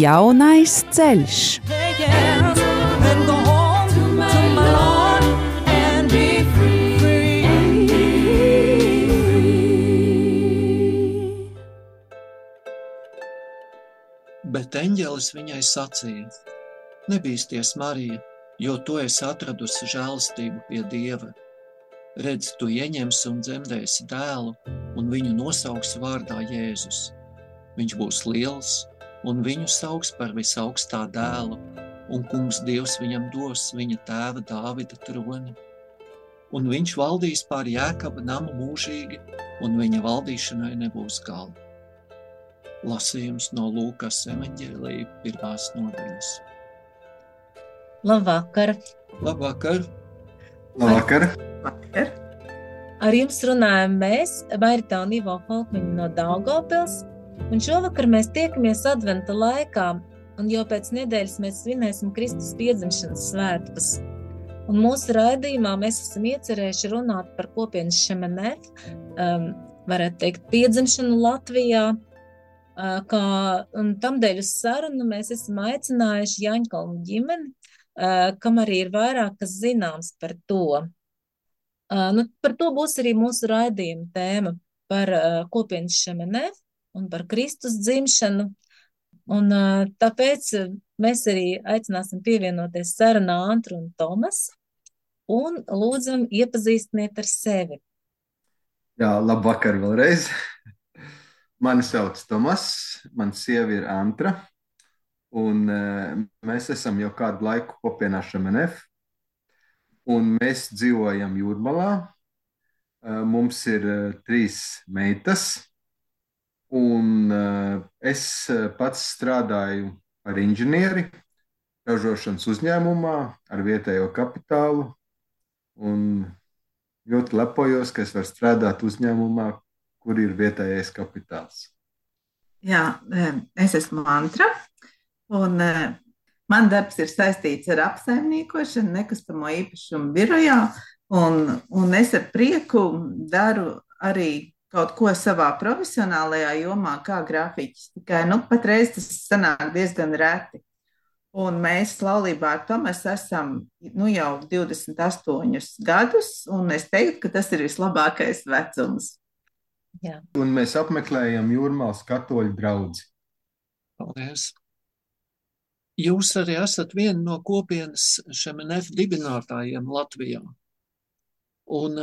Jaunais ceļš. Bet eņģelis viņai sacīja: Nebīsties, Marija, jo tu esi atradusi žēlastību pie Dieva. Redz, tu ieņemsi un dzemdēsi dēlu, un viņu nosauksi vārdā Jēzus. Viņš būs liels, un viņu sauks par visaugstā dēlu, un kungs Dievs viņam dos viņa tēva Dāvida troni. Un viņš valdīs pār Jēkaba namu mūžīgi, un viņa valdīšanai nebūs gala. Lasījums no Lūkas evaņģēlīja pirmās nodaļas. Labvakar! Labvakar! Labvakar! Labvakar. Ar jums runājam mēs, Mairita un Ivo Falkmiņa no Daugavpils, Un šovakar mēs tiekamies adventa laikā, un jau pēc nedēļas mēs svinēsim Kristus piedzimšanas svētkus. Un mūsu raidījumā mēs esam iecerējuši runāt par kopienas šemenef, um, varētu teikt, piedzimšanu Latvijā, uh, kā, un tamdēļ uz sarunu mēs esam aicinājuši Jaņkalnu ģimeni, uh, kam arī ir vairāk kas zināms par to. Uh, nu, par to būs arī mūsu raidījuma tēma par uh, kopienas šemenef, un par Kristus dzimšanu. Un, tāpēc mēs arī aicināsim pievienoties sarunā Antru un Tomas un lūdzam iepazīstiniet ar sevi. Jā, labvakar vēlreiz. Mani sauc Tomas, mana sieva ir Antra, un mēs esam jau kādu laiku kopienā šemenef, un mēs dzīvojam Jūrmalā. Mums ir trīs meitas, Un uh, es eh, pats strādāju par inženieri ražošanas uzņēmumā ar vietējo kapitālu. Un ļoti lepojos, ka es varu strādāt uzņēmumā, kur ir vietējais kapitāls. Jā, es esmu Mantra. Un, man darbs ir saistīts ar apsaimniekošanu, nekustamo īpašumu birojā. Un, un es ar prieku daru arī kaut ko savā profesionālajā jomā, kā grafiķis. Tikai nu, patreiz tas sanāk diezgan reti. Un mēs laulībā ar Tomas esam nu, jau 28 gadus, un es teiktu, ka tas ir vislabākais vecums. Jā. Un mēs apmeklējam Jūrmālas katoļu draugu. Paldies! Jūs arī esat viena no kopienas šemenef dibinātājiem Latvijā. Un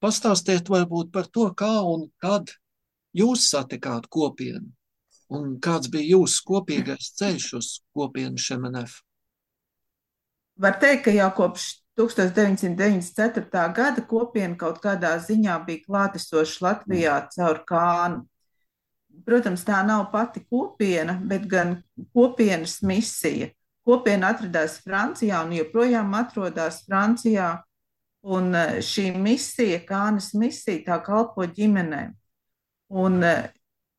Pastāstiet varbūt par to, kā un kad jūs satikāt kopienu un kāds bija jūsu kopīgais ceļš uz kopienu Šemenef? Var teikt, ka jau kopš 1994. gada kopiena kaut kādā ziņā bija klātesoša Latvijā caur kānu. Protams, tā nav pati kopiena, bet gan kopienas misija. Kopiena atradās Francijā un joprojām atrodas Francijā Un e, šī misija, Kānas misija, tā kalpo ģimenēm. Un e,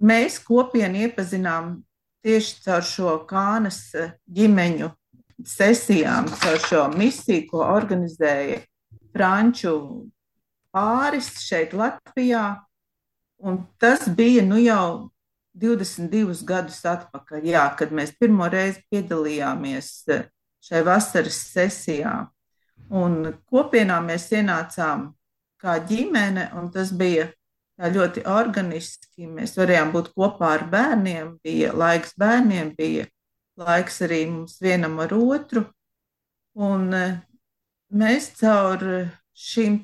mēs kopienu iepazinām tieši caur šo Kānas e, ģimeņu sesijām, caur šo misiju, ko organizēja Franču pāris šeit Latvijā. Un tas bija nu jau 22 gadus atpakaļ, jā, kad mēs pirmo reizi piedalījāmies šai vasaras sesijā. Un kopienā mēs ienācām kā ģimene, un tas bija ļoti organiski. Mēs varējām būt kopā ar bērniem, bija laiks bērniem, bija laiks arī mums vienam ar otru. Un e, mēs caur šīm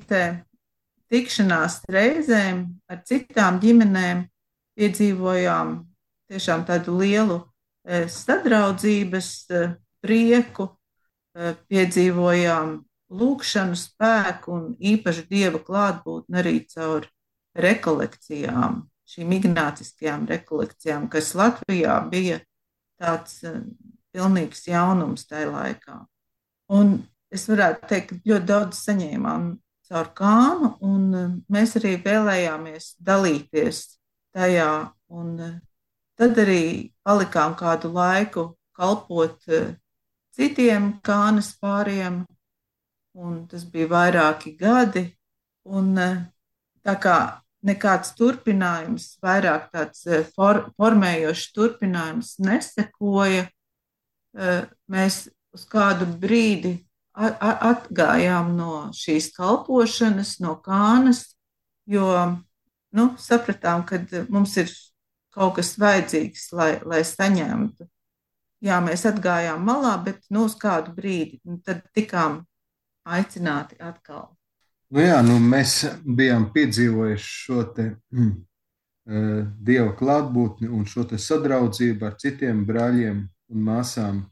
tikšanās reizēm ar citām ģimenēm piedzīvojām tiešām tādu lielu e, sadraudzības e, prieku, piedzīvojām lūkšanu spēku un īpaši dieva klātbūtni arī caur rekolekcijām, šīm ignāciskajām rekolekcijām, kas Latvijā bija tāds eh, pilnīgs jaunums tajā laikā. Un es varētu teikt, ka ļoti daudz saņēmām caur kānu, un eh, mēs arī vēlējāmies dalīties tajā. Un eh, tad arī palikām kādu laiku kalpot citiem kānas pāriem, un tas bija vairāki gadi. Un, tā kā nekāds turpinājums, vairāk tāds for, formējošs turpinājums nesekoja, mēs uz kādu brīdi atgājām no šīs kalpošanas, no kānas, jo nu, sapratām, ka mums ir kaut kas vajadzīgs, lai, lai saņemtu. Jā, mēs atgājām malā, bet nu, uz kādu brīdi tad tikām aicināti atkal. Nu jā, nu mēs bijām piedzīvojuši šo te, mm, dieva klātbūtni un šo sadraudzību ar citiem brāļiem un māsām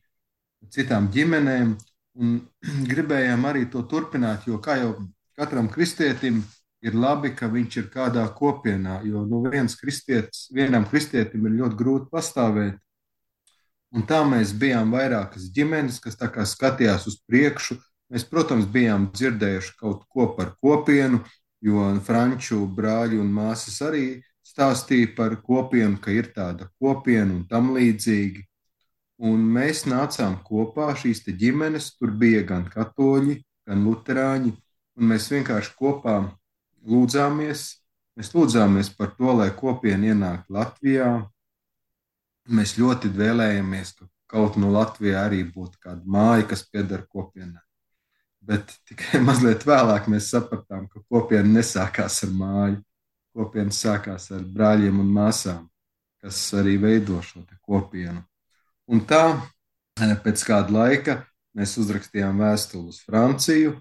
citām ģimenēm, un gribējām arī to turpināt, jo kā jau katram kristietim ir labi, ka viņš ir kādā kopienā, jo nu, viens kristietis, vienam kristietim ir ļoti grūti pastāvēt. Un tā mēs bijām vairākas ģimenes, kas skatījās uz priekšu. Mēs, protams, bijām dzirdējuši kaut ko par kopienu, jo franču brāļi un māsas arī stāstīja par kopienu, ka ir tāda kopiena un tam līdzīgi. Un mēs nācām kopā, šīs ģimenes, tur bija gan katoļi, gan luterāņi, un mēs vienkārši kopā lūdzāmies. Mēs lūdzāmies par to, lai kopiena ienāktu Latvijā. Mēs ļoti vēlējāmies, ka kaut no Latvijā arī būtu kāda māja, kas pieder kopienai. Bet tikai mazliet vēlāk mēs sapratām, ka kopiena nesākās ar māju. Kopiena sākās ar brāļiem un māsām, kas arī veido šo kopienu. Un tā eh, pēc kāda laika mēs uzrakstījām vēstuli uz Franciju,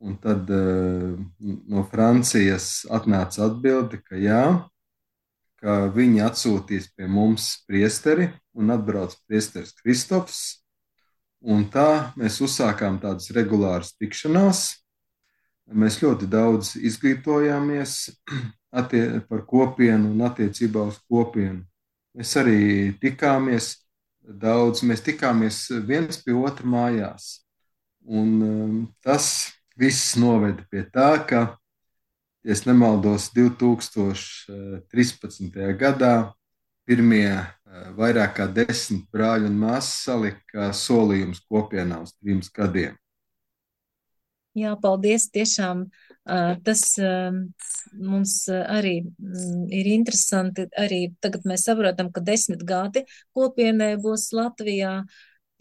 un tad uh, no Francijas atnāca atbilde, ka jā, ka viņi atsūtīs pie mums priesteri un atbrauc priesteris Kristofs. Un tā mēs uzsākām tādas regulāras tikšanās. Mēs ļoti daudz izglītojāmies attie, par kopienu un attiecībā uz kopienu. Mēs arī tikāmies daudz. Mēs tikāmies viens pie otra mājās. Un um, tas viss noveda pie tā, ka, ja nemaldos, 2013. gadā pirmie vairāk kā desmit brāļi un māsas salika solījumus kopienā uz trim gadiem. Jā, paldies. Tiešām tas mums arī mm, ir interesanti. Arī tagad mēs saprotam, ka desmit gadi kopienai būs Latvijā,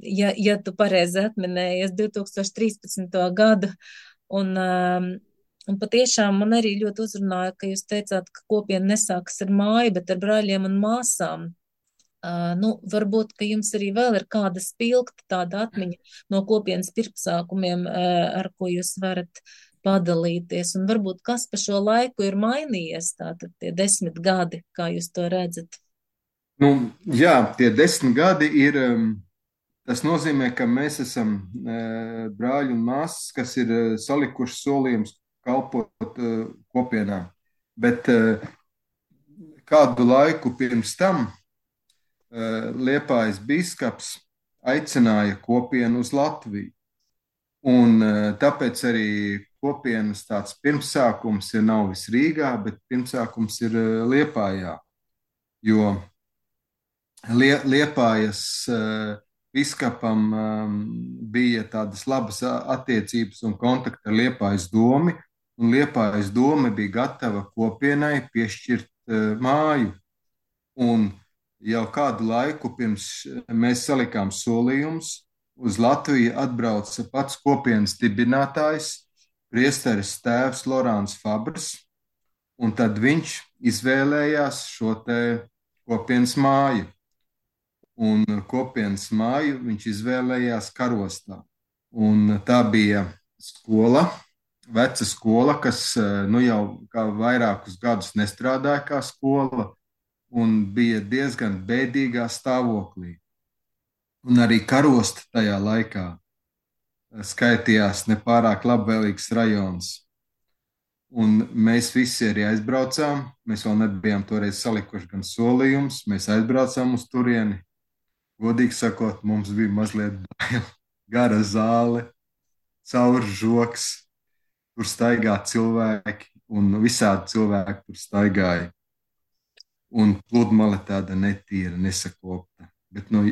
ja, ja tu pareizi atminējies 2013. gadu. Un, un patiešām man arī ļoti uzrunāja, ka jūs teicāt, ka kopiena nesākas ar māju, bet ar brāļiem un māsām. Uh, nu, varbūt, ka jums arī vēl ir kāda spilgta tāda atmiņa no kopienas pirmsākumiem, uh, ar ko jūs varat padalīties, un varbūt kas pa šo laiku ir mainījies, tātad tie desmit gadi, kā jūs to redzat? Nu, jā, tie desmit gadi ir, um, tas nozīmē, ka mēs esam uh, brāļi un māsas, kas ir salikuši solījumus kalpot kopienā, bet kādu laiku pirms tam Liepājas biskups aicināja kopienu uz Latviju. Un eh, tāpēc arī kopienas tāds pirmsākums ir Nauvis Rīgā, bet pirmsākums ir eh, Liepājā. Jo Liepājas biskupam bija tādas labas attiecības un kontakti ar Liepājas domu, un Liepājas doma bija gatava kopienai piešķirt māju. Un jau kādu laiku pirms mēs salikām solījumus, uz Latviju atbrauca pats kopienas dibinātājs, priesteris tēvs Lorāns Fabrs, un tad viņš izvēlējās šo te kopienas māju. Un kopienas māju viņš izvēlējās karostā. Un tā bija skola, veca skola, kas nu jau vairākus gadus nestrādāja kā skola, un bija diezgan bēdīgā stāvoklī. Un arī karosta tajā laikā skaitījās nepārāk labvēlīgs rajons. Un mēs visi arī aizbraucām. Mēs vēl nebijām toreiz salikuši gan solījumus. Mēs aizbraucām uz turieni. Godīgi sakot, mums bija mazliet bail. gara zāle, caur žoks, tur staigā cilvēki, un visādi cilvēki tur staigāja. Un pludmale tāda netīra, nesakopta. Bet nu,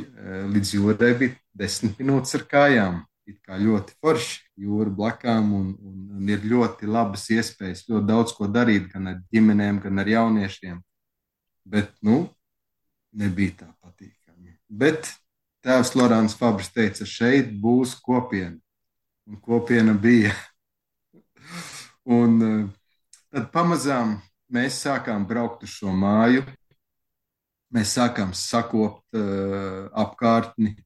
līdz jūrai bija desmit minūtes ar kājām. It kā ļoti forši, jūra blakām, un, un, un ir ļoti labas iespējas, ļoti daudz ko darīt, gan ar ģimenēm, gan ar jauniešiem. Bet, nu, nebija tā patīkami. Bet tēvs Lorāns Fabris teica, šeit būs kopiena. Un kopiena bija. un eh, tad pamazām mēs sākām braukt uz šo māju. Mēs sākām sakopt uh, apkārtni,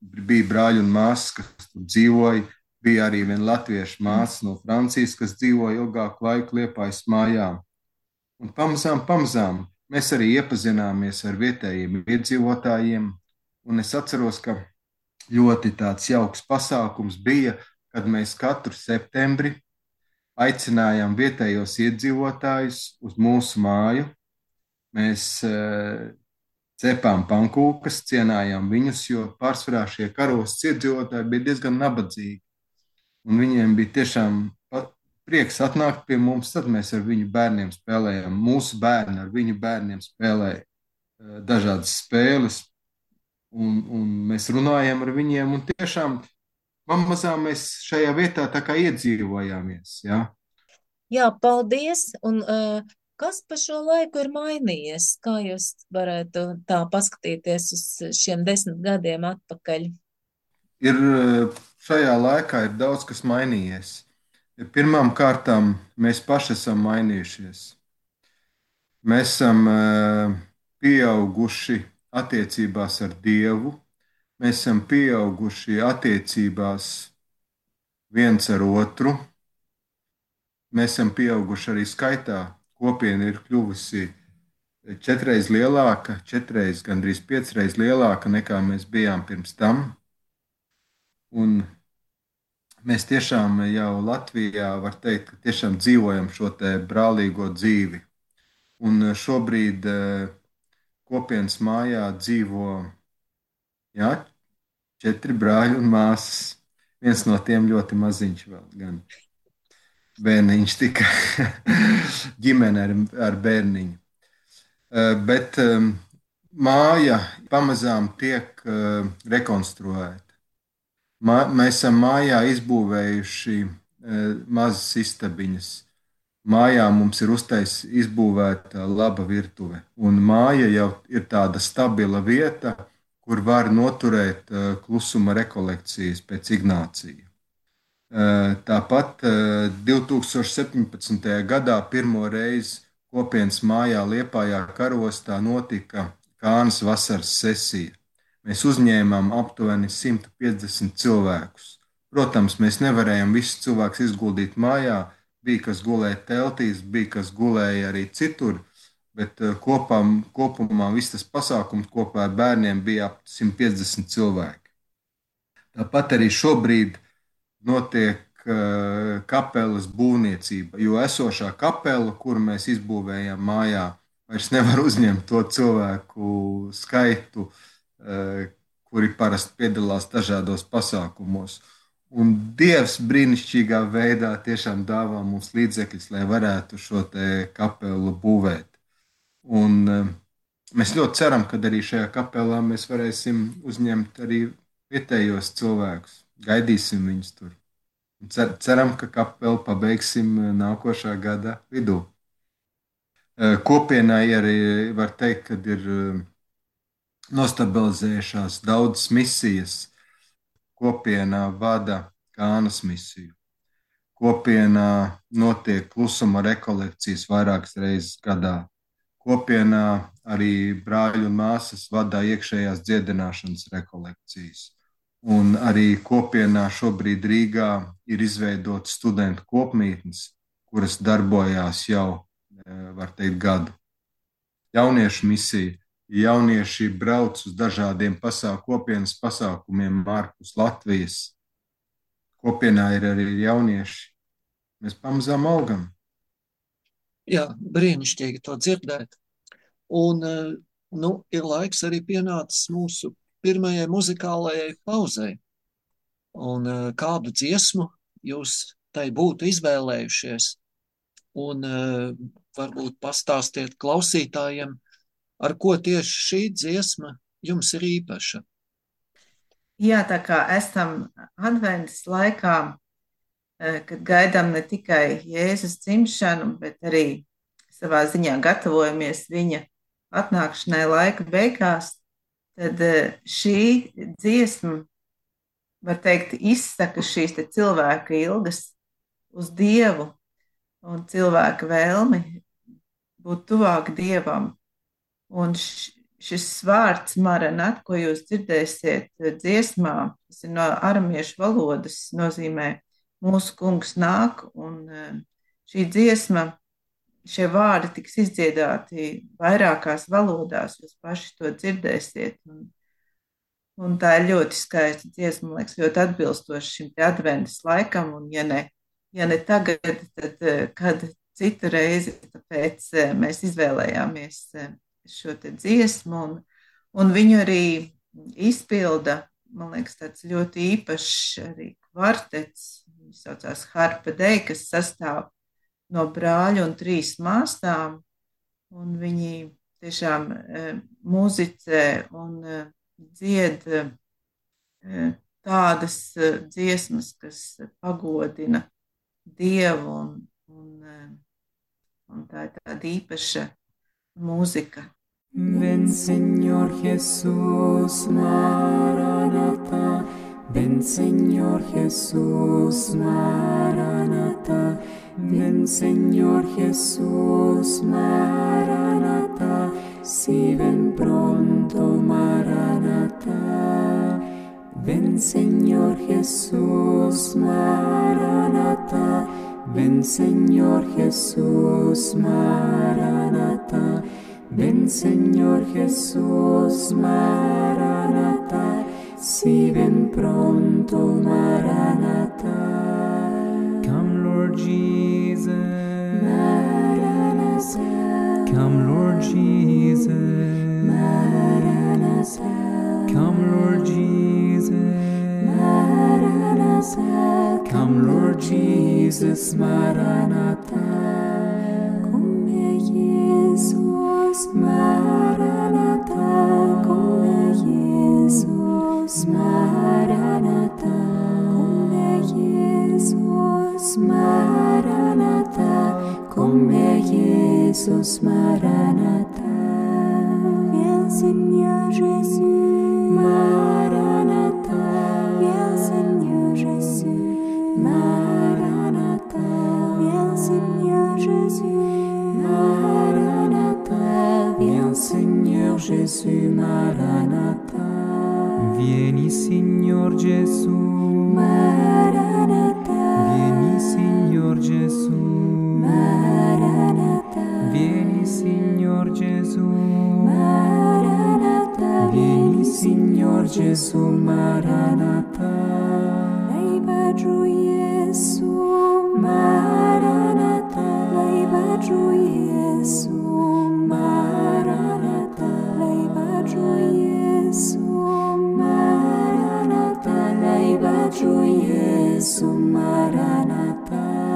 bija brāļi un māsas, kas tur dzīvoja. Bija arī viena latviešu māsa no Francijas, kas dzīvoja ilgāku laiku Liepājas mājām. Un pamazām, pamazām mēs arī iepazināmies ar vietējiem iedzīvotājiem. Un es atceros, ka ļoti tāds jauks pasākums bija, kad mēs katru septembri aicinājām vietējos iedzīvotājus uz mūsu māju. Mēs uh, cepām pankūkas, cienājām viņus, jo pārsvarā šie karostas iedzīvotāji bija diezgan nabadzīgi. Un viņiem bija tiešām prieks atnākt pie mums, tad mēs ar viņu bērniem spēlējām. Mūsu bērni ar viņu bērniem spēlēja eh, dažādas spēles, un, un mēs runājām ar viņiem, tiešām pamazām mēs šajā vietā tā kā iedzīvojāmies. Ja? Jā, paldies! Un, uh, Kas pa šo laiku ir mainījies? Kā jūs varētu tā paskatīties uz šiem desmit gadiem atpakaļ? Ir šajā laikā ir daudz kas mainījies. Pirmām kārtām mēs paši esam mainījušies. Mēs esam pieauguši attiecībās ar Dievu, mēs esam pieauguši attiecībās viens ar otru, mēs esam pieauguši arī skaitā kopiena ir kļuvusi četreiz lielāka, četreiz, gandrīz piecreiz lielāka nekā mēs bijām pirms tam. Un mēs tiešām jau Latvijā, var teikt, ka tiešām dzīvojam šo brālīgo dzīvi. Un šobrīd eh, kopienas mājā dzīvo jā, četri brāļi un māsas. Viens no tiem ļoti maziņš vēl gan bērniņš tika ģimene ar, ar bērniņu. Eh, bet māja pamazām tiek eh, rekonstruēta. Mēs esam mājā izbūvējuši eh, mazas istabiņas. Mājā mums ir uztais izbūvēta laba virtuve, un māja jau ir tāda stabila vieta, kur var noturēt klusuma rekolekcijas pēc Ignācija. Eh, tāpat 2017. Eh, gadā pirmo reizi kopienas mājā Liepājā karostā notika Kānas vasaras sesija. Mēs uzņēmām aptuveni 150 cilvēkus. Protams, mēs nevarējām visus cilvēkus izguldīt mājā. Bija kas gulēja teltīs, bija kas gulēja arī citur, bet eh, kopā, kopumā viss tas pasākums kopā ar bērniem bija ap 150 cilvēki. Tāpat arī šobrīd notiek uh, kapelas būvniecība, jo esošā kapela, kuru mēs izbūvējām mājā, vairs nevar uzņemt to cilvēku skaitu, uh, kuri parasti piedalās dažādos pasākumos. Un Dievs brīnišķīgā veidā tiešām dāvā mums līdzekļus, lai varētu šo kapelu būvēt. Un, uh, mēs ļoti ceram, ka arī šajā kapelā mēs varēsim uzņemt arī vietējos cilvēkus gaidīsim viņus tur. Cer, ceram, ka kapelu pabeigsim eh, nākošā gada vidū. Eh, kopienai arī var teikt, ka ir nostabilizējušās daudzas misijas. Kopienā vada Kānas misiju. Kopienā notiek klusuma rekolekcijas vairākas reizes gadā. Kopienā arī brāļi un māsas vada iekšējās dziedināšanas rekolekcijas. Un arī kopienā šobrīd Rīgā ir izveidotas studentu kopmītnes, kuras darbojās jau, e, var teikt, gadu. Jauniešu misija. Jaunieši brauc uz dažādiem pasāk, kopienas pasākumiem ārpus Latvijas. Kopienā ir arī jaunieši. Mēs pamazām augam. Jā, brīnišķīgi to dzirdēt. Un e, nu, ir laiks arī pienācis mūsu pirmajai muzikālajai pauzei. Un uh, kādu dziesmu jūs tai būtu izvēlējušies? Un uh, varbūt pastāstiet klausītājiem, ar ko tieši šī dziesma jums ir īpaša. Jā, tā kā esam adventas laikā, kad gaidām ne tikai Jēzus dzimšanu, bet arī savā ziņā gatavojamies viņa atnākšanai laika beigās, tad šī dziesma, var teikt, izsaka šīs cilvēka ilgas uz Dievu un cilvēka vēlmi būt tuvāk Dievam. Un šis vārds maranat, ko jūs dzirdēsiet dziesmā, tas ir no aramiešu valodas, nozīmē mūsu kungs nāk, un šī dziesma, šie vārdi tiks izdziedāti vairākās valodās, jūs paši to dzirdēsiet. Un, un tā ir ļoti skaista dziesma, man liekas, ļoti atbilstoša šim te adventas laikam, un ja ne ja ne tagad, tad eh, kad citu reizi. Tāpēc eh, mēs izvēlējāmies šo dziesmu, un, un viņu arī izpilda, man liekas, tāds ļoti īpašs arī kvartets. Viņš saucās Harpa Dei, kas sastāv no brāļa un trīs māsām, un viņi tiešām muzicē un dzied tādas dziesmas, kas pagodina dievu, un, un, eh, un tā ir tāda īpaša mūzika. Ven Señor Jesús, Maranata. Ven Señor Jesús, Maranata. Ven Señor Jesús, Maranata. Si ven pronto, Maranata. Ven Señor Jesús, Maranata. Ven Señor Jesús, Maranata. Ven Señor Jesús, Maranata. Si ven pronto, Maranata. Come, Lord Jesus. Maranatha. Come, Lord Jesus. Maranatha. Come, Lord Jesus. Maranatha. Come, Lord Jesus, Maranatha. Come Jesus, Maranatha. Jesus, Maranatha. Come Jesus, Maranatha. Viens Seigneur Jésus, Maranatha. Viens Seigneur Jésus, Maranatha. Viens Seigneur Jésus, Maranatha. Viens Seigneur Jésus, Maranatha. Vieni, Signor Gesù. Maranatha. Jezu Maranatha. Najbardziej Jezu Maranatha. Najbardziej Jezu Maranatha. Najbardziej Jezu Maranatha. Najbardziej Jezu Maranatha.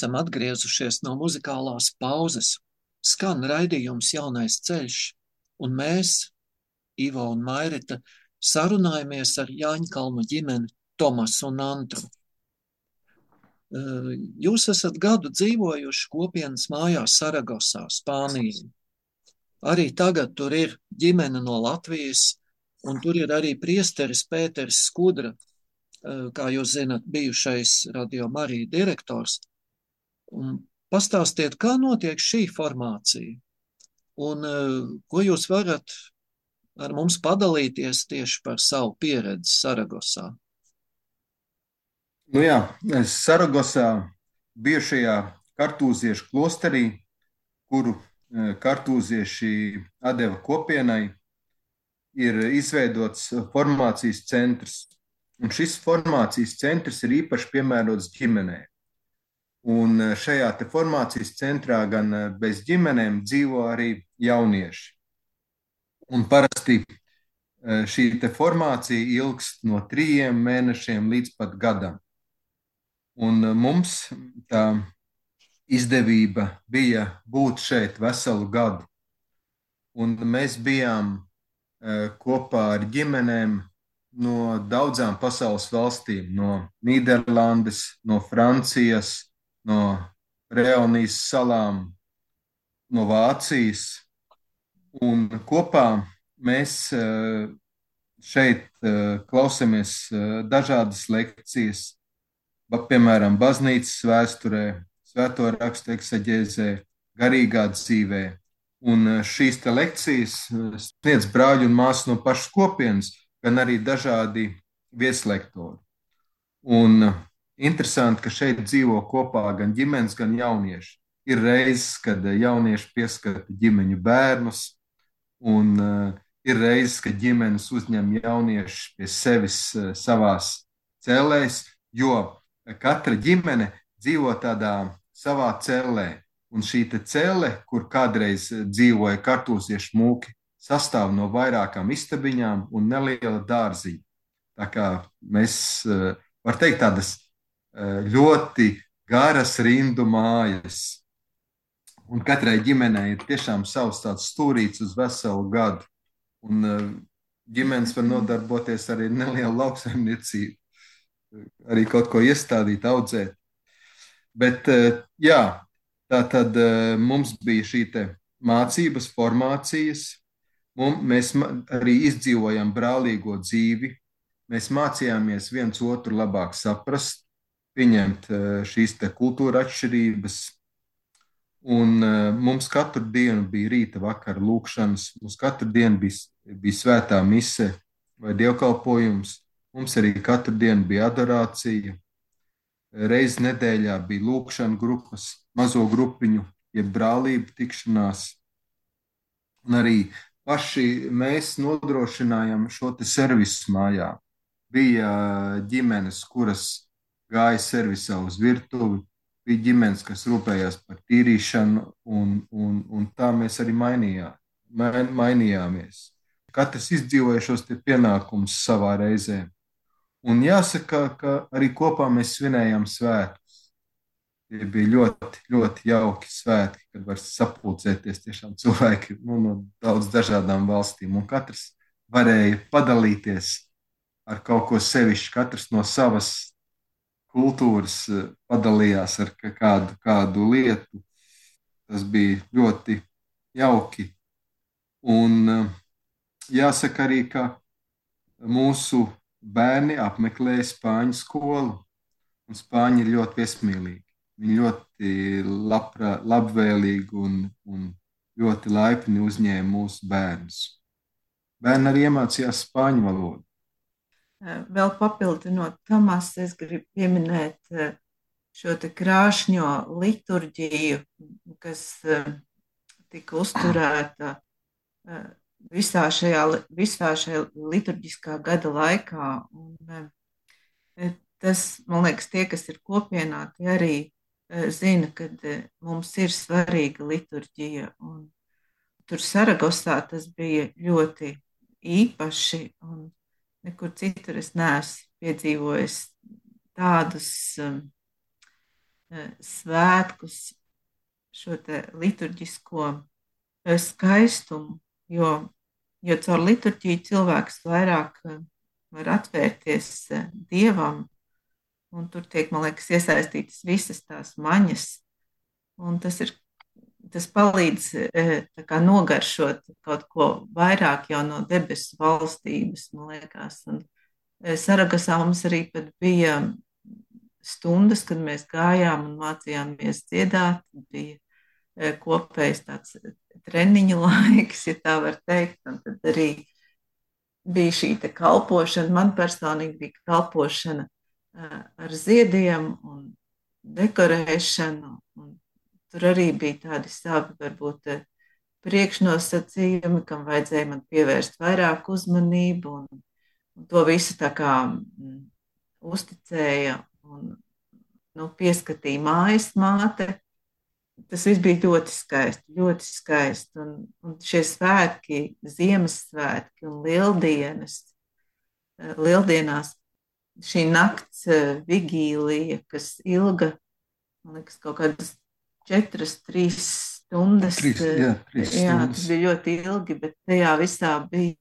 Esam atgriezušies no muzikālās pauzes. Skan raidījums Jaunais ceļš, un mēs, Ivo un Mairita, sarunājamies ar Jāņkalnu ģimeni Tomasu un Antru. Jūs esat gadu dzīvojuši kopienas mājā Saragosā, Spānijā. Arī tagad tur ir ģimene no Latvijas, un tur ir arī priesteris Pēteris Skudra, kā jūs zinat, bijušais Radio Marija direktors. Un pastāstiet, kā notiek šī formācija, un eh, ko jūs varat ar mums padalīties tieši par savu pieredzi Saragosā. Nu jā, es Saragosā bijušajā kartūziešu klosterī, kuru eh, kartūzieši atdeva kopienai, ir izveidots formācijas centrs. Un šis formācijas centrs ir īpaši piemērots ģimenei. Un eh, šajā formācijas centrā gan eh, bez ģimenēm dzīvo arī jaunieši. Un parasti eh, šī formācija ilgst no trījiem mēnešiem līdz pat gadam. Un mums tā izdevība bija būt šeit veselu gadu. Un mēs bijām kopā ar ģimenēm no daudzām pasaules valstīm, no Nīderlandes, no Francijas, no Reunijas salām, no Vācijas. Un kopā mēs eh, šeit eh, klausāmies eh, dažādas lekcijas, piemēram, baznīcas vēsturē, svēto rakstu eksaģēzē, garīgā dzīvē. Un šīs lekcijas sniedz brāļi un māsas no pašas kopienas, gan arī dažādi vieslektori. Un interesanti, ka šeit dzīvo kopā gan ģimenes, gan jaunieši. Ir reizes, kad eh, jaunieši pieskata ģimeņu bērnus, un uh, ir reizes, kad ģimenes uzņem jauniešus pie sevis uh, savās cēlēs, jo katra ģimene dzīvo tādā savā cellē. Un šī celle, kur kādreiz eh, dzīvoja kartūziešu mūki, sastāv no vairākām istabiņām un neliela dārziņa. Tā kā mēs, eh, var teikt, tādas eh, ļoti garas rindu mājas. Un katrai ģimenei ir tiešām savs tāds stūrīts uz veselu gadu. Un eh, ģimenes var nodarboties arī ar nelielu lauksaimniecību, arī kaut ko iestādīt, audzēt. Bet eh, jā, tā tad eh, mums bija šī mācības, formācijas. Mēs arī izdzīvojam brālīgo dzīvi. Mēs mācījāmies viens otru labāk saprast, pieņemt eh, šīs kultūra atšķirības. Un uh, mums katru dienu bija rīta, vakara lūkšanas, mums katru dienu bija, bija svētā mise vai dievkalpojums. Mums arī katru dienu bija adorācija. Reiz nedēļā bija lūkšana grupas, mazo grupiņu, jeb brālību tikšanās. Un arī paši mēs nodrošinājām šo servisu mājā. Bija ģimenes, kuras gāja servisā uz virtuvi, bija ģimenes, kas rūpējās par tīrīšanu, un, un, un tā mēs arī mainījā, main, mainījāmies. Katrs izdzīvoja šos pienākumus savā reizē. Un jāsaka, ka arī kopā mēs svinējām svētus. Tie bija ļoti, ļoti jauki svētki, kad var sapulcēties tiešām cilvēki nu, no daudz dažādām valstīm, un katrs varēja padalīties ar kaut ko sevišķu. Katrs no savas kultūras eh, padalījās ar kādu, kādu lietu. Tas bija ļoti jauki. Un eh, jāsaka arī, ka mūsu bērni apmeklēja spāņu skolu, un spāņi ir ļoti viesmīlīgi. Viņi ļoti labprā, labvēlīgi un, un ļoti laipni uzņēma mūsu bērnus. Bērni arī iemācījās spāņu valodu. Vēl papildinot Tomas, es gribu pieminēt eh, šo krāšņo liturģiju, kas eh, tika uzturēta eh, visā šajā, visā šajā liturģiskā gada laikā. Un, tas, man liekas, tie, kas ir kopienā, tie arī zina, ka mums ir svarīga liturģija. Un tur Saragosā tas bija ļoti īpaši, un nekur citur es neesmu piedzīvojis tādus um, svētkus, šo liturģisko skaistumu, jo, jo caur liturģiju cilvēks vairāk var atvērties dievam un tur tiek, man liekas, iesaistītas visas tās maņas. Un tas, ir, tas palīdz e, kā, nogaršot kaut ko vairāk jau no debesu valstības, man liekas. Un e, Saragasā mums arī bija stundas, kad mēs gājām un mācījāmies dziedāt. Bija e, kopējs tāds treniņu laiks, ja tā var teikt. Un tad arī bija šī kalpošana. Man personīgi bija kalpošana ar ziediem un dekorēšanu. Un tur arī bija tādi savi, varbūt, priekšnosacījumi, kam vajadzēja man pievērst vairāk uzmanību, un, un to visu tā kā mm, uzticēja un nu, pieskatīja mājas māte. Tas viss bija ļoti skaisti, ļoti skaisti. Un, un šie svētki, Ziemassvētki un Lieldienas, Lieldienās šī nakts eh, vigīlija, kas ilga, man liekas, kaut kādas četras, trīs stundas. Trīs, eh, jā, trīs jā, stundas. tas bija ļoti ilgi, bet tajā visā bija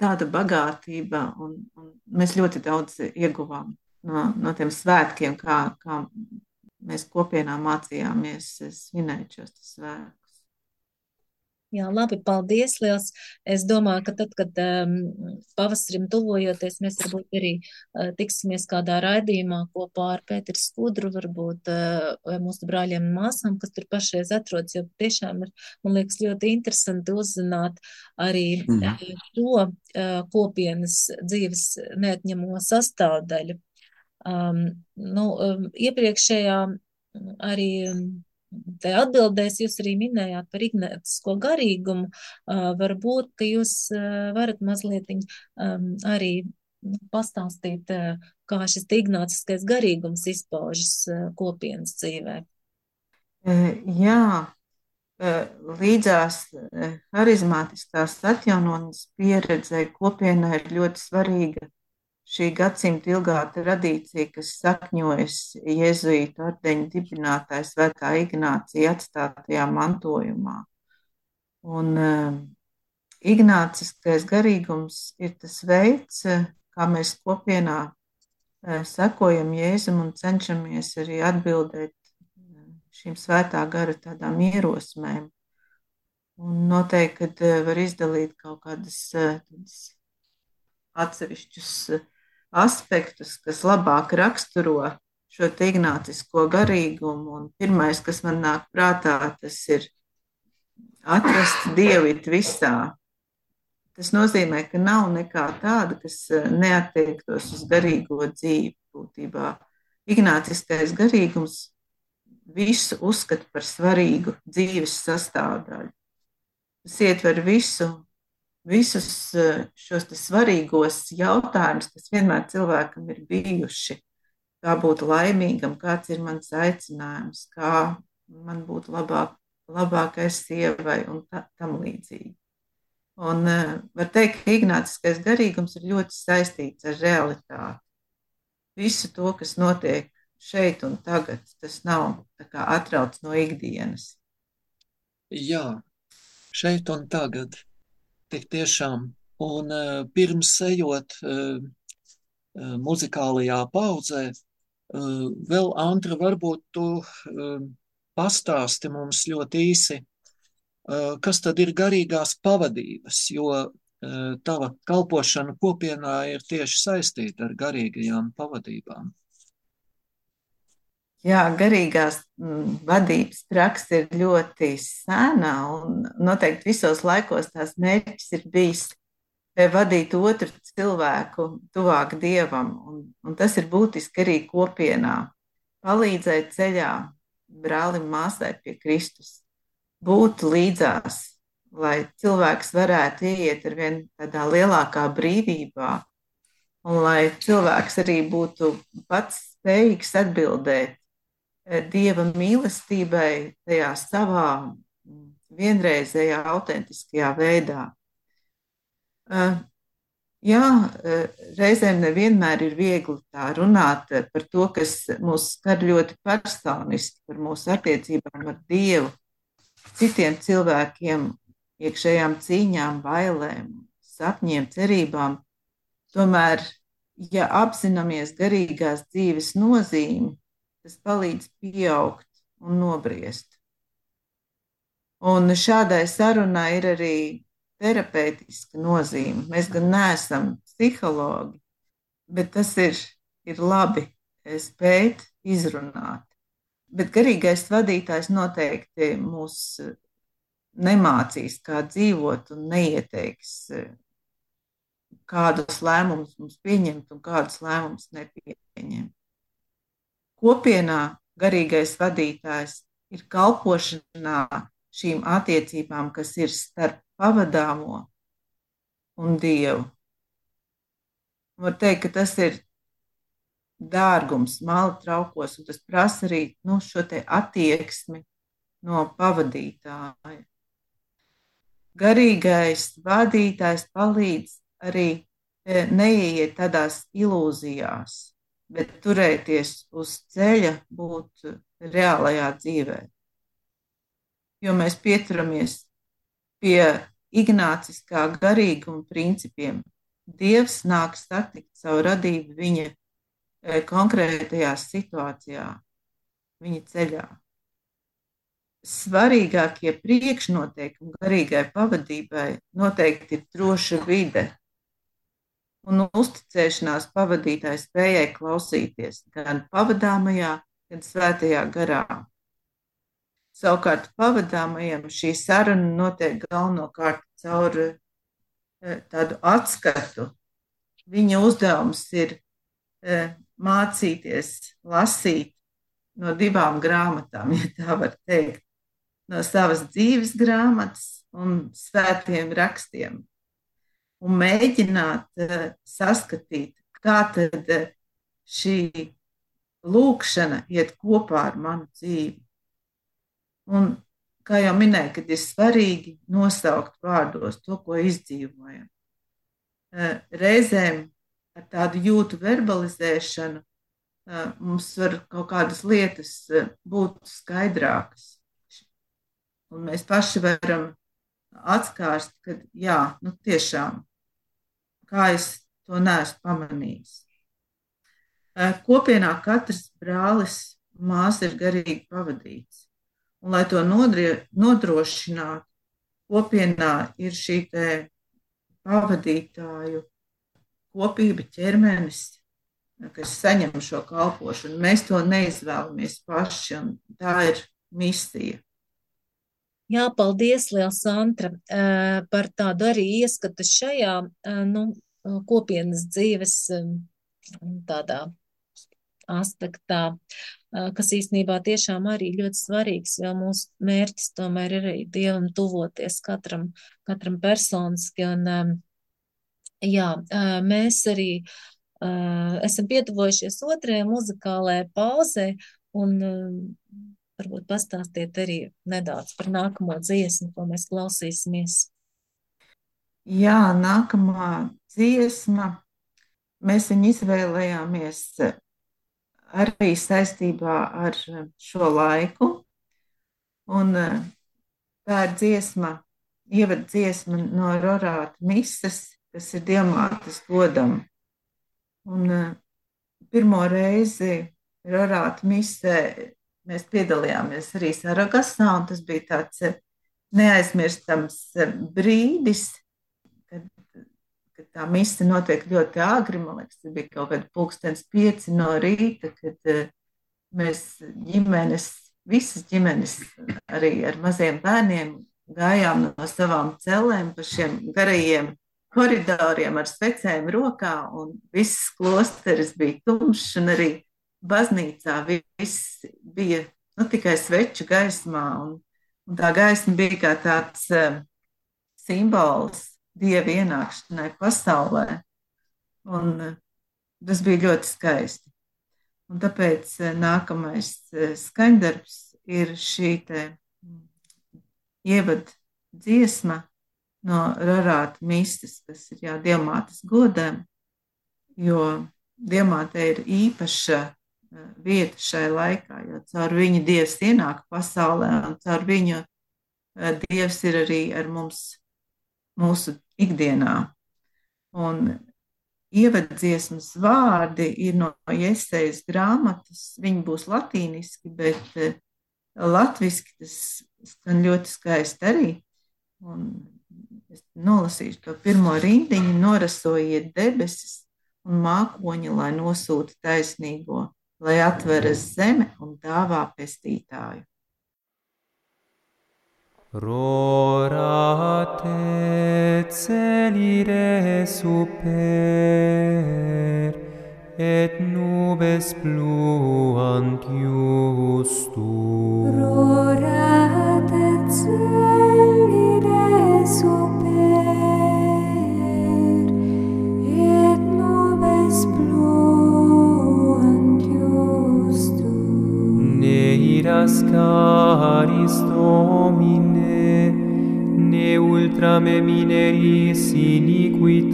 tāda bagātība, un, un mēs ļoti daudz ieguvām no, no tiem svētkiem, kā, kā mēs kopienā mācījāmies svinēt šos svētkus. Jā, labi, paldies, liels. Es domāju, ka tad, kad um, pavasarim tuvojoties, mēs varbūt arī uh, tiksimies kādā raidījumā kopā ar Pēteru Skudru, varbūt uh, mūsu brāļiem un māsām, kas tur pašreiz atrodas, jo tiešām ir, man liekas, ļoti interesanti uzzināt arī mm. to uh, kopienas dzīves neatņemo sastāvdaļu. Um, nu, um, iepriekšējā arī. Um, Te atbildēs jūs arī minējāt par ignācisko garīgumu. Varbūt, ka jūs varat mazliet arī pastāstīt, kā šis ignāciskais garīgums izpaužas kopienas dzīvē. Jā, līdzās harizmātiskās atjaunošanas pieredzei kopienai ir ļoti svarīga šī gadsimta ilgā tradīcija, kas sakņojas Jēzus ordeņa dibinātāja Svētā Ignācija atstātajā mantojumā. Un uh, Ignāciskais garīgums ir tas veids, kā mēs kopienā uh, sekojam Jēzum un cenšamies arī atbildēt šīm svētā gara tādām ierosmēm. Un noteikti, uh, var izdalīt kaut kādas atsevišķus uh, aspektus, kas labāk raksturo šo ignācisko garīgumu. Un pirmais, kas man nāk prātā, tas ir atrast dievu visā. Tas nozīmē, ka nav nekā tāda, kas eh, neatiektos uz garīgo dzīvi būtībā. Ignāciskais garīgums visu uzskata par svarīgu dzīves sastāvdaļu. Tas ietver visu visus eh, šos svarīgos jautājumus, kas vienmēr cilvēkam ir bijuši. Kā būt laimīgam, kāds ir mans aicinājums, kā man būt labāk, labākai sievai un tā, tam līdzīgi. Un uh, var teikt, ka ignāciskais garīgums ir ļoti saistīts ar realitāti. Visu to, kas notiek šeit un tagad. Tas nav atrauts no ikdienas. Jā, šeit un tagad. Tik tiešām. Un uh, pirms ejot uh, uh, muzikālajā paudzē, vēl Antra, varbūt tu pastāsti mums ļoti īsi, kas tad ir garīgās pavadības, jo tava kalpošana kopienā ir tieši saistīta ar garīgajām pavadībām. Jā, garīgās mm, vadības praksa ir ļoti sena, un noteikti visos laikos tās mērķis ir bijis e, vadīt otru cilvēku tuvāk dievam. Un, un tas ir būtiski arī kopienā. Palīdzēt ceļā brālim, māsai pie Kristus, būt līdzās, lai cilvēks varētu iet ar vien tādā lielākā brīvībā, un lai cilvēks arī būtu pats spējīgs atbildēt dieva mīlestībai tajā savā vienreizējā, autentiskajā veidā. Eh, jā, eh, reizēm nevienmēr ir viegli tā runāt par to, kas mūs skar ļoti personiski, par mūsu attiecībām ar Dievu, citiem cilvēkiem, iekšējām cīņām, bailēm, sapņiem, cerībām. Tomēr, ja apzināmies garīgās dzīves nozīmi, tas palīdz pieaugt un nobriest. Un šādai sarunai ir arī terapeitiska nozīme. Mēs gan neesam psihologi, bet tas ir, ir labi spēt izrunāt. Bet garīgais vadītājs noteikti mūs nemācīs, kā dzīvot, un neieteiks, kādus lēmumus mums pieņemt un kādus lēmumus nepieņemt. Kopienā garīgais vadītājs ir kalpošanā šīm attiecībām, kas ir starp pavadāmo un Dievu. Var teikt, ka tas ir dārgums, māla traukos, un tas prasa arī nu, šo attieksmi no pavadītāja. Garīgais vadītājs palīdz arī e, neieiet tādās ilūzijās, bet turēties uz ceļa, būt reālajā dzīvē. Jo mēs pieturamies pie ignāciskā garīguma principiem. Dievs nāk satikt savu radību viņa e, konkrētajā situācijā, viņa ceļā. Svarīgākie priekšnoteikumi garīgai pavadībai noteikti ir droša vide, un uzticēšanās pavadītāja spējai klausīties gan pavadāmajā, gan svētajā garā. Savukārt pavadāmajam šī saruna notiek galvenokārt caur e, tādu atskatu. Viņa uzdevums ir e, mācīties lasīt no divām grāmatām, ja tā var teikt, no savas dzīves grāmatas un svētiem rakstiem un mēģināt uh, saskatīt, kā tad uh, šī lūkšana iet kopā ar manu dzīvi. Un, kā jau minēju, kad ir svarīgi nosaukt vārdos to, ko izdzīvojam. Uh, reizēm ar tādu jūtu verbalizēšanu mums var kaut kādas lietas būt skaidrākas. Un mēs paši varam atskārst, ka jā, nu tiešām, kā es to neesmu pamanījis. Kopienā katrs brālis māsa ir garīgi pavadīts. Un, lai to nodrošinātu, kopienā ir šī pavadītāju kopība ķermenis, kas saņem šo kalpošanu. Mēs to neizvēlamies paši, un tā ir misija. Jā, paldies, Liels Antra, par tādu arī ieskatu šajā, nu, kopienas dzīves tādā aspektā, kas īstenībā tiešām arī ļoti svarīgs, jo mūsu mērķis tomēr ir arī Dievam tuvoties katram, katram personiski, un jā, mēs arī esam pietuvojušies otrajai muzikālajai pauzē, un varbūt pastāstiet arī nedaudz par nākamo dziesmu, ko mēs klausīsimies. Jā, nākamā dziesma. Mēs viņu izvēlējāmies arī saistībā ar šo laiku. Un tā ir dziesma, ievada dziesma no Rorāta misas, kas ir Diemātas godam. Un pirmo reizi Rorāta misē mēs piedalījāmies arī Saragasā, un tas bija tāds neaizmirstams brīdis, kad, kad tā mise notiek ļoti āgri. Man liekas, tas bija kaut kāds pulkstenis pieci no rīta, kad mēs ģimenes, visas ģimenes, arī ar maziem bērniem, gājām no savām celēm pa šiem garajiem koridoriem ar svecēm rokā, un viss klosteris bija tumšs, un arī baznīcā viss bija nu, tikai sveču gaismā. Un, un tā gaisma bija kā tāds uh, simbols dieva ienākšanai pasaulē. Un, uh, tas bija ļoti skaisti. Un tāpēc uh, nākamais skaņdarbs ir šī ievada dziesma no Rarāta mistas, kas ir jā, Dievmātes godam, jo Dievmāte ir īpaša vieta šai laikā, jo caur viņu Dievs ienāk pasaulē, un caur viņu Dievs ir arī ar mums mūsu ikdienā. Un ievadziesmas vārdi ir no iesaistas grāmatas, viņi būs latīniski, bet latviski tas skan ļoti skaisti arī. Un es nolasīšu to pirmo rindiņu, norasojiet debesis un mākoņi, lai nosūta taisnīgo lai atveras zeme un dāvā pestītāju. Rorate celire super et nubes pluant justum. Rorate celire super miras caris Domine, ne ultra me mineris iniquitatis,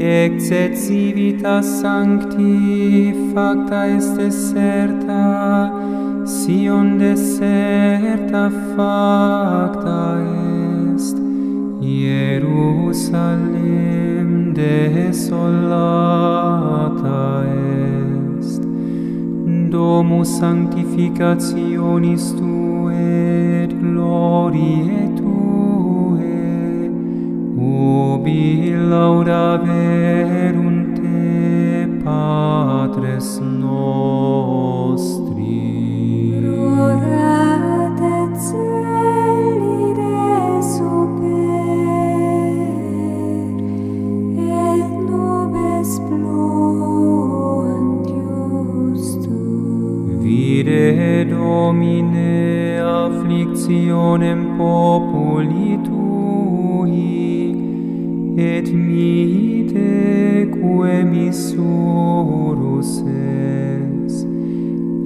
ex et civitas sancti facta est deserta, Sion deserta facta est, Jerusalem desolata est. Domus sanctificationis tu et glorie tue, ubi laudaverum te, Patres nostri. Domine afflictionem populi tui, et mihi teque misurus es,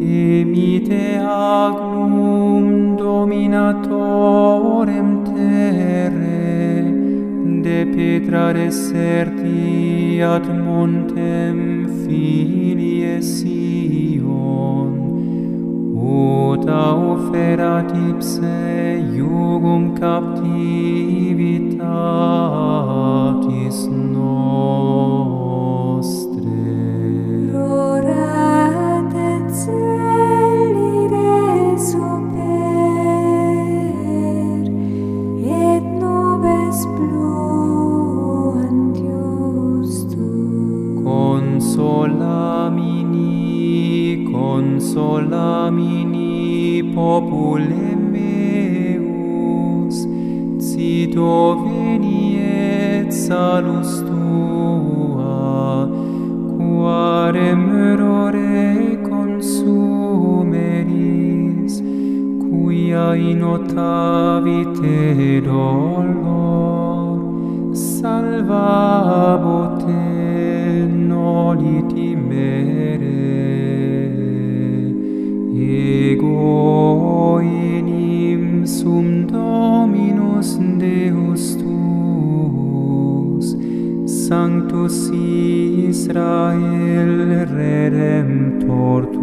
emite agnum dominatorem terre, de petra deserti ad montem fii, multa ferat ipse iugum captivitatem consola mini popule meus cito veniet salus tua quarem errore consumeris quia in ottavite dolor salvabo noli hominim sum Dominus Deus tuus, Sanctus Israel Redemptor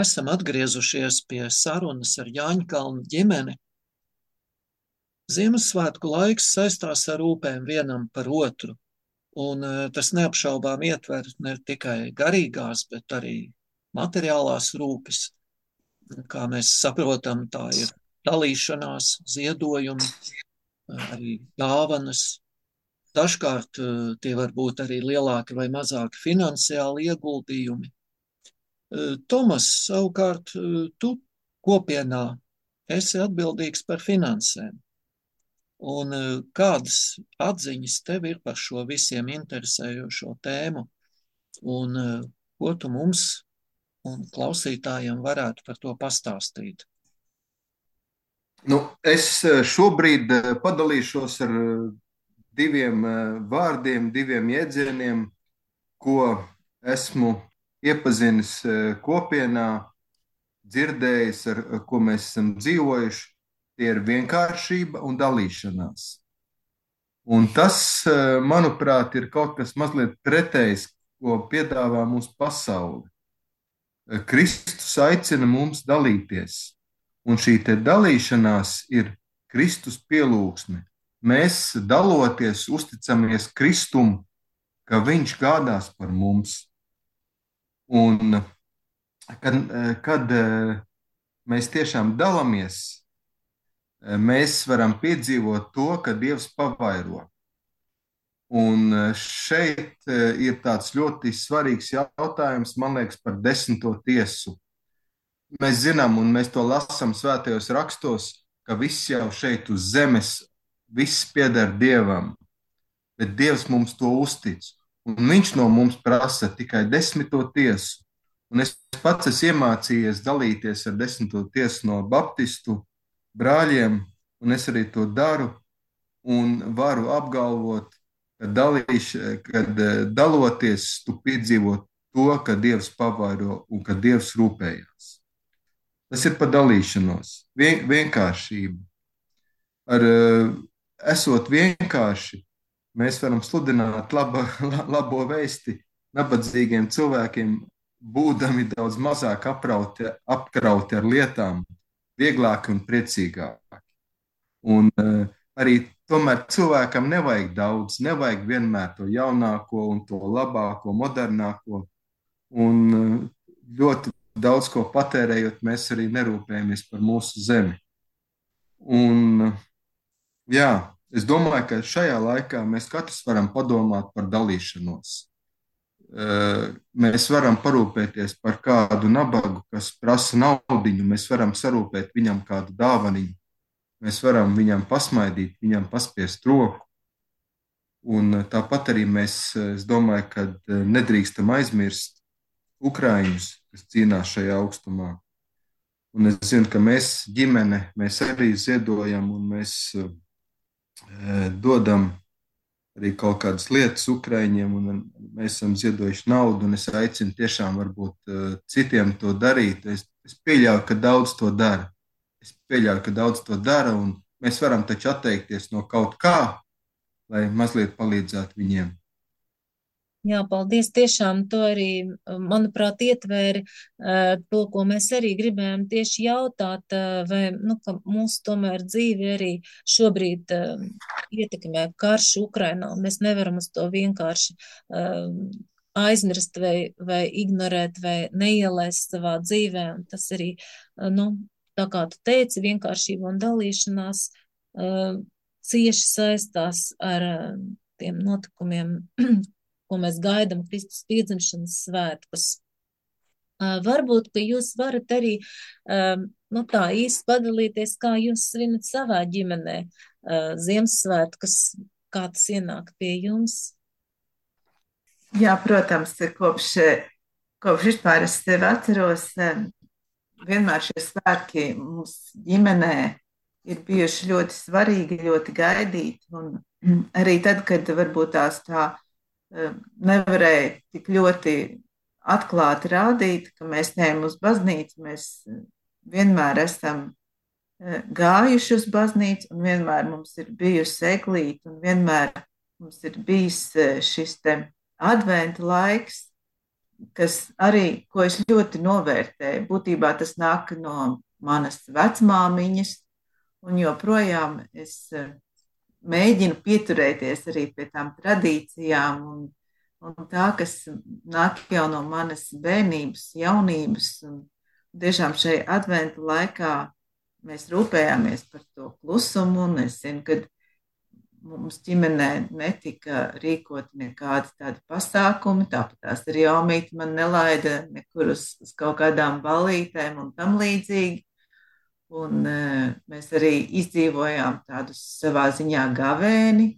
Esam atgriezušies pie sarunas ar Jāņkalnu ģimeni. Ziemassvētku laiks saistās ar rūpēm vienam par otru, un eh, tas neapšaubām ietver ne tikai garīgās, bet arī materiālās rūpes. Kā mēs saprotam, tā ir dalīšanās, ziedojumi, eh, arī dāvanas. Dažkārt eh, tie var būt arī lielāki vai mazāki finansiāli ieguldījumi. Eh, Tomas, savukārt, eh, tu kopienā esi atbildīgs par finansēm. Un eh, kādas atziņas tev ir par šo visiem interesējošo tēmu? Un ko tu mums un klausītājiem varētu par to pastāstīt? Nu, es šobrīd padalīšos ar diviem vārdiem, diviem jēdzieniem, ko esmu iepazinis eh, kopienā, dzirdējis, ar ko mēs esam dzīvojuši. Tie ir vienkāršība un dalīšanās. Un tas, eh, manuprāt, ir kaut kas mazliet pretējs, ko piedāvā mūsu pasaule. Kristus aicina mums dalīties. Un šī dalīšanās ir Kristus pielūgsme. Mēs daloties, uzticamies Kristum, ka Viņš gādās par mums. Un kad, kad eh, mēs tiešām dalāmies, eh, mēs varam piedzīvot to, ka Dievs pavairo. Un eh, šeit eh, ir tāds ļoti svarīgs jautājums, man liekas, par desmito tiesu. Mēs zinām, un mēs to lasām svētajos rakstos, ka viss jau šeit uz zemes, viss pieder Dievam, bet Dievs mums to uztic. Un Viņš no mums prasa tikai desmito tiesu. Un es pats esmu iemācījies dalīties ar desmito tiesu no baptistu brāļiem, un es arī to daru. Un varu apgalvot, ka dalīš, kad eh, daloties, tu piedzīvo to, ka Dievs pavairo un ka Dievs rūpējās. Tas ir par dalīšanos, vien, vienkāršību. Ar eh, esot vienkārši, mēs varam sludināt laba, la- labo vēsti nabadzīgiem cilvēkiem, būdami daudz mazāk aprauti, apkrauti ar lietām, vieglāki un priecīgāki. Un uh, arī tomēr cilvēkam nevajag daudz, nevajag vienmēr to jaunāko un to labāko, modernāko. Un uh, ļoti daudz ko patērējot, mēs arī nerūpējamies par mūsu zemi. Un, uh, jā, es domāju, ka šajā laikā mēs katrs varam padomāt par dalīšanos. Eh, Mēs varam parūpēties par kādu nabagu, kas prasa naudu, mēs varam sarūpēt viņam kādu dāvaniņu, mēs varam viņam pasmaidīt, viņam paspiest roku. Un eh, tāpat arī mēs, eh, es domāju, ka nedrīkstam aizmirst Ukraiņus, kas cīnās šajā augstumā. Un es zinu, ka mēs, ģimene, mēs arī ziedojam un mēs dodam arī kaut kādas lietas Ukraiņiem, un mēs esam ziedojuši naudu, un es aicinu tiešām varbūt citiem to darīt. Es, es pieļauju, ka daudz to dara. Es pieļauju, ka daudz to dara, un mēs varam taču atteikties no kaut kā, lai mazliet palīdzētu viņiem. Jā, paldies. Tiešām to arī, manuprāt, ietvēri eh, to, ko mēs arī gribējām tieši jautāt, eh, vai, nu, mūsu tomēr dzīve arī šobrīd eh, ietekmē karš Ukrainā, mēs nevaram uz to vienkārši aizmirst vai, vai ignorēt vai neielaist savā dzīvē, un tas arī, nu, tā kā tu teici, vienkāršība un dalīšanās cieši saistās ar tiem notikumiem, ko mēs gaidām Kristus piedzimšanas svētkus. Varbūt, ka jūs varat arī nu, tā īsti padalīties, kā jūs svinat savā ģimenē Ziemassvētkus, kā tas ienāk pie jums. Jā, protams, kopš, kopš vispār es tevi atceros, vienmēr šie svētki mums ģimenē ir bijuši ļoti svarīgi, ļoti gaidīti. Un arī tad, kad varbūt tās tā nevarēja tik ļoti atklāti rādīt, ka mēs neejam uz baznīcu, mēs vienmēr esam gājuši uz baznīcu, un vienmēr mums ir bijusi eglīte, un vienmēr mums ir bijis eh, šis adventa laiks, kas arī, ko es ļoti novērtēju. Būtībā tas nāk no manas vecmāmiņas, un joprojām es mēģinu pieturēties arī pie tām tradīcijām un un tā, kas nāk jau no manas bērnības, jaunības. Un tiešām šajā adventu laikā mēs rūpējāmies par to klusumu, un es zinu, ka mums ģimenē netika rīkot nekādi tādi pasākumi, tāpat tās arī jaumīti man nelaida nekur uz, uz kaut kādām balītēm un tam līdzīgi. Un e, mēs arī izdzīvojām tādus savā ziņā gavēni.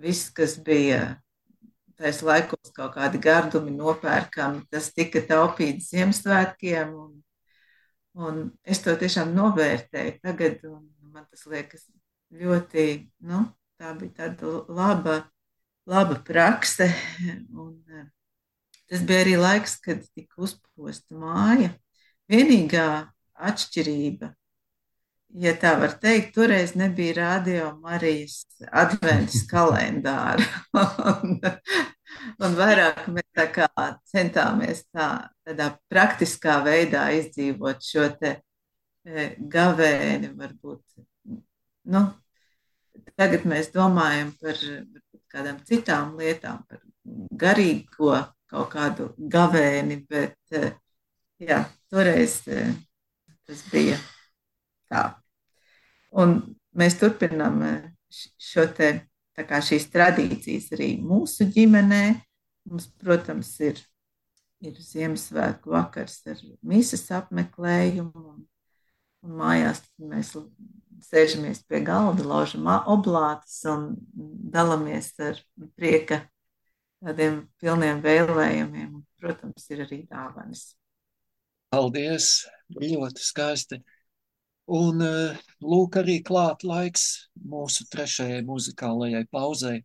Viss, kas bija tais laikos kaut kādi gardumi nopērkami, tas tika taupīts Ziemassvētkiem. Un, un es to tiešām novērtēju tagad, un man tas liekas ļoti, nu, tā bija tāda laba, laba prakse. Un, eh, tas bija arī laiks, kad tika uzposta māja. Vienīgā atšķirība ja tā var teikt, toreiz nebija radio Marijas adventas kalendāra. un, un vairāk mēs tā kā centāmies tā, tādā praktiskā veidā izdzīvot šo te e, gavēni, varbūt, nu, tagad mēs domājam par kādām citām lietām, par garīgo kaut kādu gavēni, bet, e, jā, toreiz e, tas bija tā. Un mēs turpinām eh, šo te, kā, šīs tradīcijas arī mūsu ģimenē. Mums, protams, ir, ir Ziemassvētku vakars ar misas apmeklējumu, un, un mājās mēs sēžamies pie galda, laužam oblātus un dalāmies ar prieka tādiem pilniem vēlējumiem. Protams, ir arī dāvanas. Paldies! Ļoti skaisti! Un eh, lūk, arī klāt laiks mūsu trešajai muzikālajai pauzei.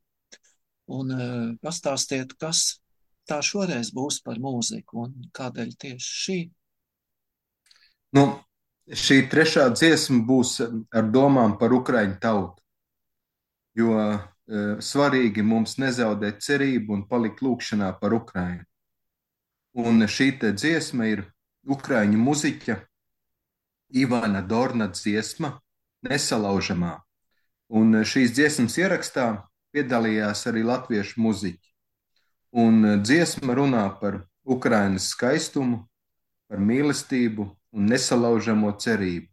Un eh, pastāstiet, kas tā šoreiz būs par mūziku un kādēļ tieši šī? Nu, šī trešā dziesma būs ar domām par Ukraiņu tautu. Jo svarīgi mums nezaudēt cerību un palikt lūkšanā par Ukraiņu. Un šī dziesma ir Ukraiņu muziķa Ivana Dorna dziesma Nesalaužamā. Un šīs dziesmas ierakstā piedalījās arī latviešu muziķi. Un dziesma runā par Ukrainas skaistumu, par mīlestību un nesalaužamo cerību.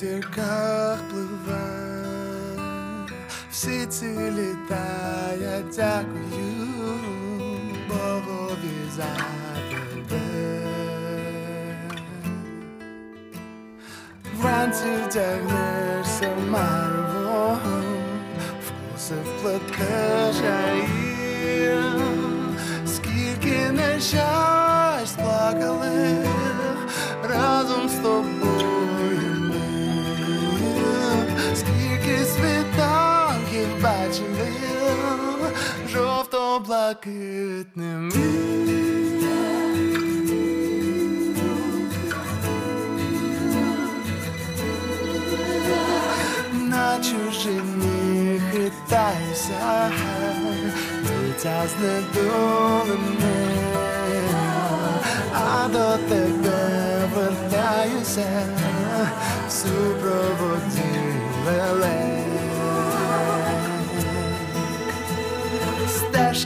Как пливе, всі ці літа я дякую Богові за тебе. Вранці вдягнешся марво, вкуси вплетеш гаїв, скільки нещасть плакали разом з тобою жовто-блакитними. На чужині хитаюся, дитя знедолене, а до тебе вертаюся, в супроводі леле.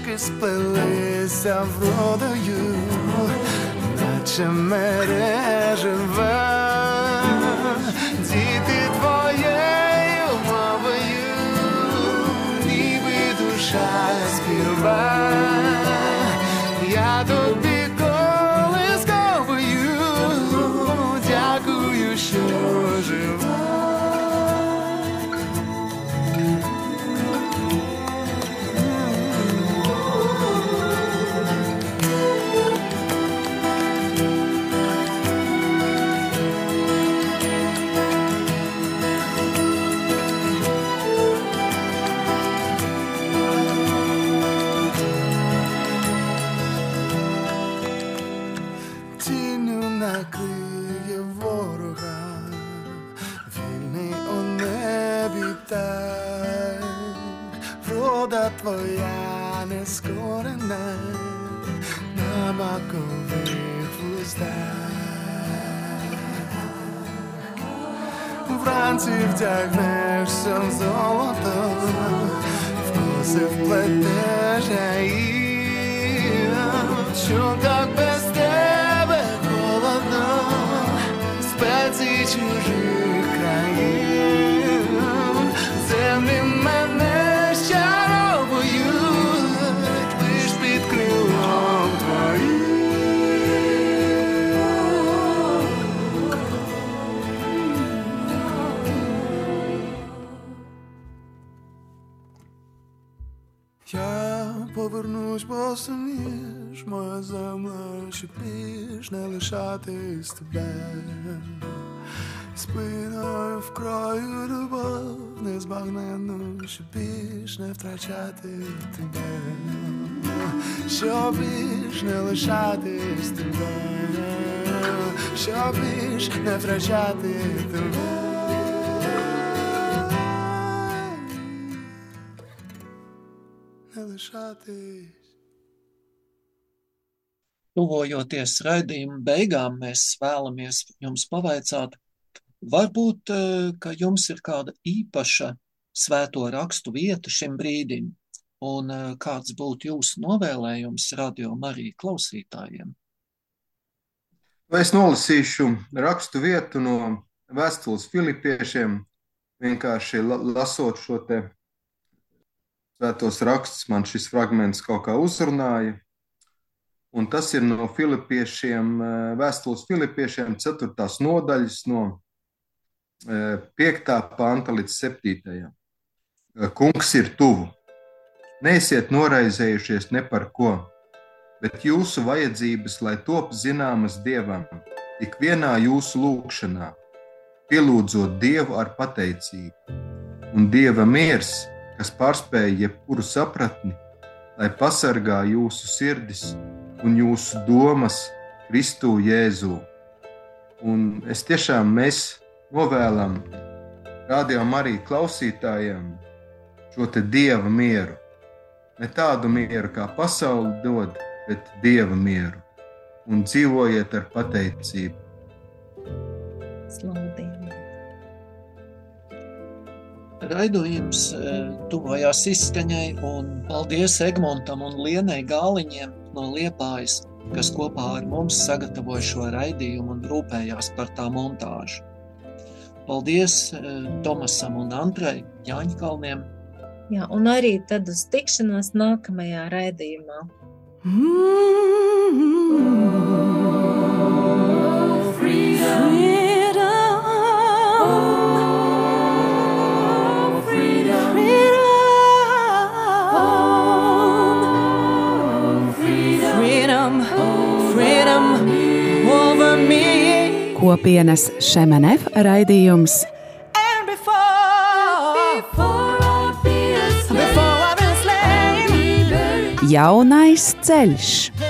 Ніжки сплелися вродою, наче мережева, діти твоєю мовою, ніби душа співа. Вранці втягнешся в золото, в коси вплетеш що так без тебе холодно, спеці чужих країн, лишатись тебе. Спиною в краю любов, незбагненну, що більш не втрачати тебе, що більш не лишатись тебе, що більш не втрачати тебе. Не лишатись. Tuvojoties raidījuma beigām, mēs vēlamies jums pavaicāt, varbūt, eh, ka jums ir kāda īpaša svēto rakstu vieta šim brīdim, un eh, kāds būtu jūsu novēlējums radio Marija klausītājiem. Es nolasīšu rakstu vietu no vēstules Filipiešiem. Vienkārši la- lasot šo te svētos rakstus, man šis fragments kaut kā uzrunāja. Un tas ir no Filipiešiem, eh, vēstules Filipiešiem 4. nodaļas, no 5. panta līdz 7. Kungs ir tuvu. Neesiet noraizējušies ne par ko, bet jūsu vajadzības, lai top zināmas Dievam, ikvienā jūsu lūgšanā, pielūdzot Dievu ar pateicību. Un Dieva miers, kas pārspēj jebkuru sapratni, lai pasargā jūsu sirdis un jūsu domas Kristu Jēzū. Un es tiešām mēs novēlam rādījām arī klausītājiem šo te Dieva mieru. Ne tādu mieru, kā pasaule dod, bet Dieva mieru. Un dzīvojiet ar pateicību. Slaudījumu. Raidījums eh, tuvojās izskaņai, un paldies Egmontam un Lienai Gāliņiem no Liepājas, kas kopā ar mums sagatavoja šo raidījumu un rūpējās par tā montāžu. Paldies eh, Tomasam un Andrei Jāņkalniem. Jā, un arī tad uz tikšanos nākamajā raidījumā. Kopienas Šemenef raidījums Jaunais ceļš.